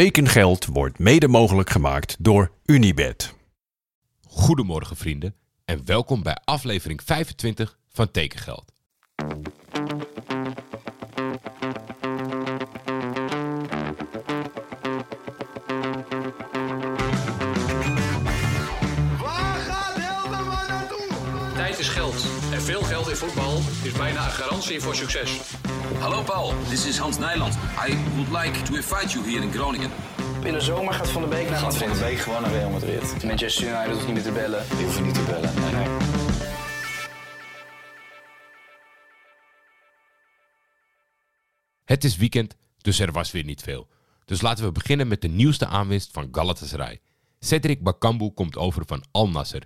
Tekengeld wordt mede mogelijk gemaakt door Unibed. Goedemorgen vrienden en welkom bij aflevering 25 van Tekengeld. Is geld. En veel geld in voetbal is bijna een garantie voor succes. Hallo Paul, this is Hans Nijland. I would like to invite you here in Groningen. In de zomer gaat Van der Beek naar Gaat Van Madrid. de Beek gewoon naar Real Madrid. Manchester United hoeft niet meer te bellen. Die hoeven niet te bellen. Nee, nee. Het is weekend, dus er was weer niet veel. Dus laten we beginnen met de nieuwste aanwinst van Galatasaray. Cedric Bakambu komt over van Al Nasser.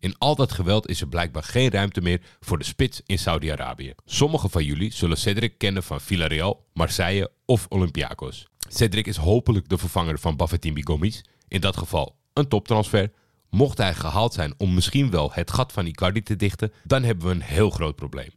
In al dat geweld is er blijkbaar geen ruimte meer voor de spits in Saudi-Arabië. Sommigen van jullie zullen Cedric kennen van Villarreal, Marseille of Olympiakos. Cedric is hopelijk de vervanger van Bafetimi Gomis. In dat geval een toptransfer. Mocht hij gehaald zijn om misschien wel het gat van Icardi te dichten, dan hebben we een heel groot probleem.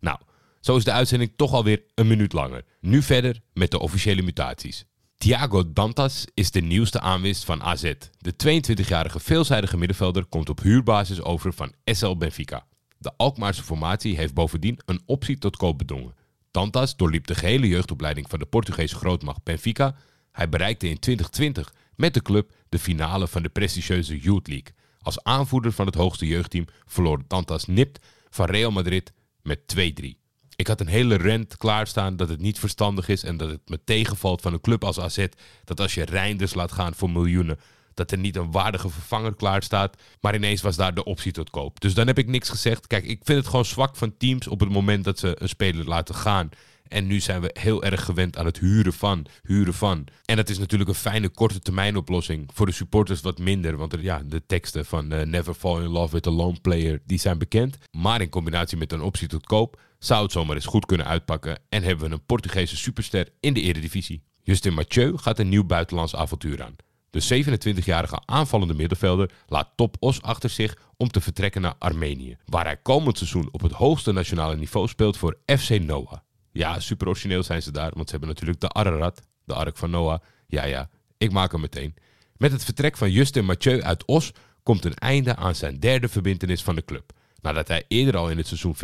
Nou, zo is de uitzending toch alweer een minuut langer. Nu verder met de officiële mutaties. Thiago Dantas is de nieuwste aanwinst van AZ. De 22-jarige veelzijdige middenvelder komt op huurbasis over van SL Benfica. De Alkmaarse formatie heeft bovendien een optie tot koop bedongen. Dantas doorliep de gehele jeugdopleiding van de Portugese grootmacht Benfica. Hij bereikte in 2020 met de club de finale van de prestigieuze Youth League. Als aanvoerder van het hoogste jeugdteam verloor Dantas nipt van Real Madrid met 2-3. Ik had een hele rent klaarstaan dat het niet verstandig is en dat het me tegenvalt van een club als AZ. Dat als je Reinders laat gaan voor miljoenen, dat er niet een waardige vervanger klaar staat. Maar ineens was daar de optie tot koop. Dus dan heb ik niks gezegd. Kijk, ik vind het gewoon zwak van teams op het moment dat ze een speler laten gaan. En nu zijn we heel erg gewend aan het huren van, huren van. En dat is natuurlijk een fijne korte termijn oplossing. Voor de supporters wat minder, want ja, de teksten van eh, Never Fall in Love with a Lone Player, die zijn bekend. Maar in combinatie met een optie tot koop, zou het zomaar eens goed kunnen uitpakken. En hebben we een Portugese superster in de eredivisie. Justin Mathieu gaat een nieuw buitenlands avontuur aan. De 27-jarige aanvallende middenvelder laat Top Os achter zich om te vertrekken naar Armenië, waar hij komend seizoen op het hoogste nationale niveau speelt voor FC Noah. Ja, super origineel zijn ze daar, want ze hebben natuurlijk de Ararat, de Ark van Noah. Ja, ja, ik maak hem meteen. Met het vertrek van Justin Mathieu uit Os komt een einde aan zijn derde verbintenis van de club, nadat hij eerder al in het seizoen 14-15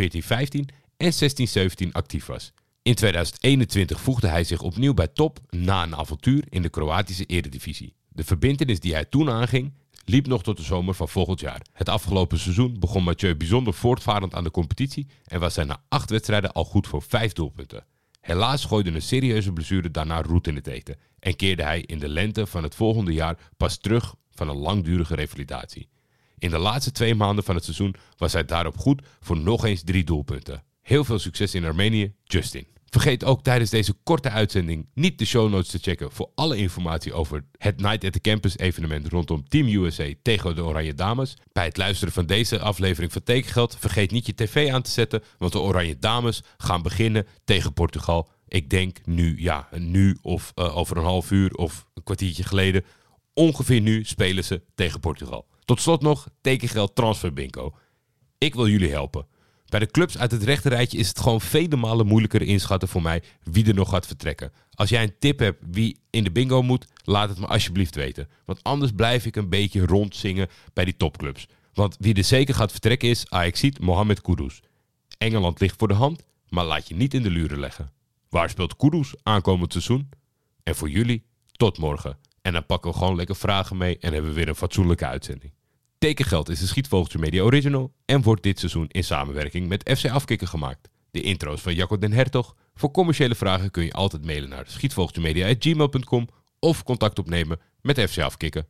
en 16-17 actief was. In 2021 voegde hij zich opnieuw bij Top na een avontuur in de Kroatische Eredivisie. De verbintenis die hij toen aanging liep nog tot de zomer van volgend jaar. Het afgelopen seizoen begon Mathieu bijzonder voortvarend aan de competitie en was hij na acht wedstrijden al goed voor vijf doelpunten. Helaas gooide een serieuze blessure daarna roet in het eten en keerde hij in de lente van het volgende jaar pas terug van een langdurige revalidatie. In de laatste twee maanden van het seizoen was hij daarop goed voor nog eens drie doelpunten. Heel veel succes in Armenië, Justin. Vergeet ook tijdens deze korte uitzending niet de show notes te checken voor alle informatie over het Night at the Campus evenement rondom Team USA tegen de Oranje Dames. Bij het luisteren van deze aflevering van Tekengeld vergeet niet je tv aan te zetten, want de Oranje Dames gaan beginnen tegen Portugal. Ik denk nu, ja, nu of eh, over een half uur of een kwartiertje geleden. Ongeveer nu spelen ze tegen Portugal. Tot slot nog tekengeld transfer bingo. Ik wil jullie helpen. Bij de clubs uit het rechterrijtje is het gewoon vele malen moeilijker inschatten voor mij wie er nog gaat vertrekken. Als jij een tip hebt wie in de bingo moet, laat het me alsjeblieft weten. Want anders blijf ik een beetje rondzingen bij die topclubs. Want wie er zeker gaat vertrekken is Ajaxiet Mohamed Kudus. Engeland ligt voor de hand, maar laat je niet in de luren leggen. Waar speelt Kudus aankomend seizoen? En voor jullie, tot morgen. En dan pakken we gewoon lekker vragen mee en hebben we weer een fatsoenlijke uitzending. Tekengeld is een Schietvogeltje Media Original en wordt dit seizoen in samenwerking met FC Afkikken gemaakt. De intro's van Jacco den Hertog. Voor commerciële vragen kun je altijd mailen naar schietvogeltjemedia.gmail.com of contact opnemen met FC Afkikken.